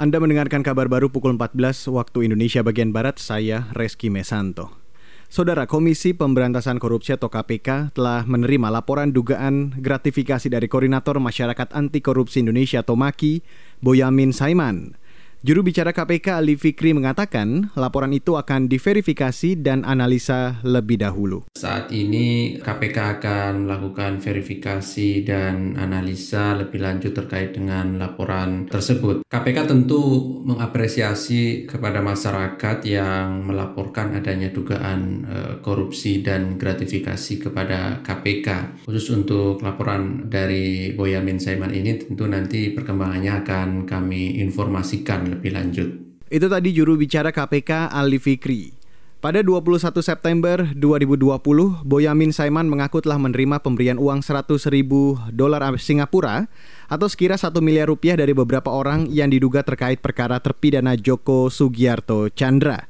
Anda mendengarkan kabar baru pukul 14 waktu Indonesia bagian Barat, saya Reski Mesanto. Saudara Komisi Pemberantasan Korupsi atau KPK telah menerima laporan dugaan gratifikasi dari Koordinator Masyarakat Anti Korupsi Indonesia atau MAKI, Boyamin Saiman. Juru bicara KPK Ali Fikri mengatakan laporan itu akan diverifikasi dan analisa lebih dahulu. Saat ini KPK akan melakukan verifikasi dan analisa lebih lanjut terkait dengan laporan tersebut. KPK tentu mengapresiasi kepada masyarakat yang melaporkan adanya dugaan eh, korupsi dan gratifikasi kepada KPK. Khusus untuk laporan dari Boyamin Saiman ini tentu nanti perkembangannya akan kami informasikan lebih lanjut. Itu tadi juru bicara KPK Ali Fikri. Pada 21 September 2020, Boyamin Saiman mengaku telah menerima pemberian uang 100 ribu dolar Singapura atau sekira 1 miliar rupiah dari beberapa orang yang diduga terkait perkara terpidana Joko Sugiarto Chandra.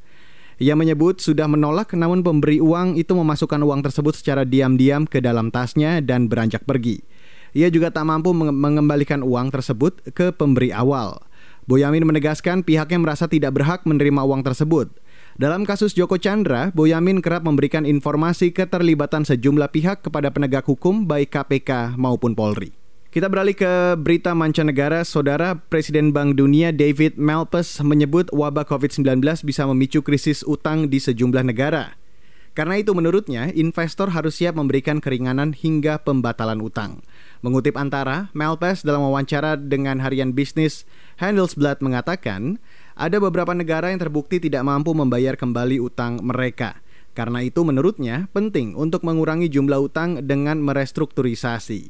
Ia menyebut sudah menolak namun pemberi uang itu memasukkan uang tersebut secara diam-diam ke dalam tasnya dan beranjak pergi. Ia juga tak mampu mengembalikan uang tersebut ke pemberi awal. Boyamin menegaskan pihaknya merasa tidak berhak menerima uang tersebut. Dalam kasus Joko Chandra, Boyamin kerap memberikan informasi keterlibatan sejumlah pihak kepada penegak hukum baik KPK maupun Polri. Kita beralih ke berita mancanegara. Saudara Presiden Bank Dunia David Malpass menyebut wabah COVID-19 bisa memicu krisis utang di sejumlah negara. Karena itu menurutnya, investor harus siap memberikan keringanan hingga pembatalan utang. Mengutip antara, Malpass dalam wawancara dengan harian bisnis Handelsblad mengatakan, ada beberapa negara yang terbukti tidak mampu membayar kembali utang mereka. Karena itu menurutnya penting untuk mengurangi jumlah utang dengan merestrukturisasi.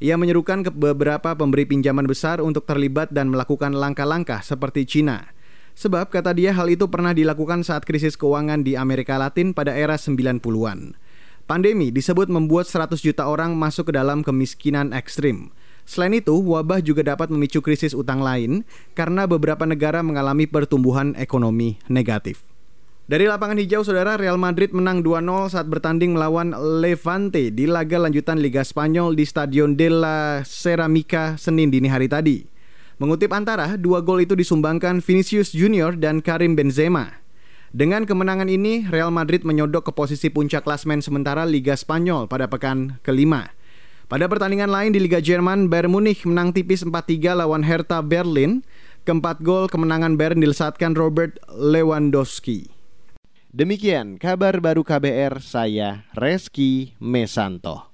Ia menyerukan ke beberapa pemberi pinjaman besar untuk terlibat dan melakukan langkah-langkah seperti Cina – Sebab kata dia hal itu pernah dilakukan saat krisis keuangan di Amerika Latin pada era 90-an. Pandemi disebut membuat 100 juta orang masuk ke dalam kemiskinan ekstrim. Selain itu, wabah juga dapat memicu krisis utang lain karena beberapa negara mengalami pertumbuhan ekonomi negatif. Dari lapangan hijau, saudara Real Madrid menang 2-0 saat bertanding melawan Levante di laga lanjutan Liga Spanyol di Stadion de la Ceramica Senin dini hari tadi. Mengutip antara, dua gol itu disumbangkan Vinicius Junior dan Karim Benzema. Dengan kemenangan ini, Real Madrid menyodok ke posisi puncak klasmen sementara Liga Spanyol pada pekan kelima. Pada pertandingan lain di Liga Jerman, Bayern Munich menang tipis 4-3 lawan Hertha Berlin. Keempat gol kemenangan Bayern dilesatkan Robert Lewandowski. Demikian kabar baru KBR, saya Reski Mesanto.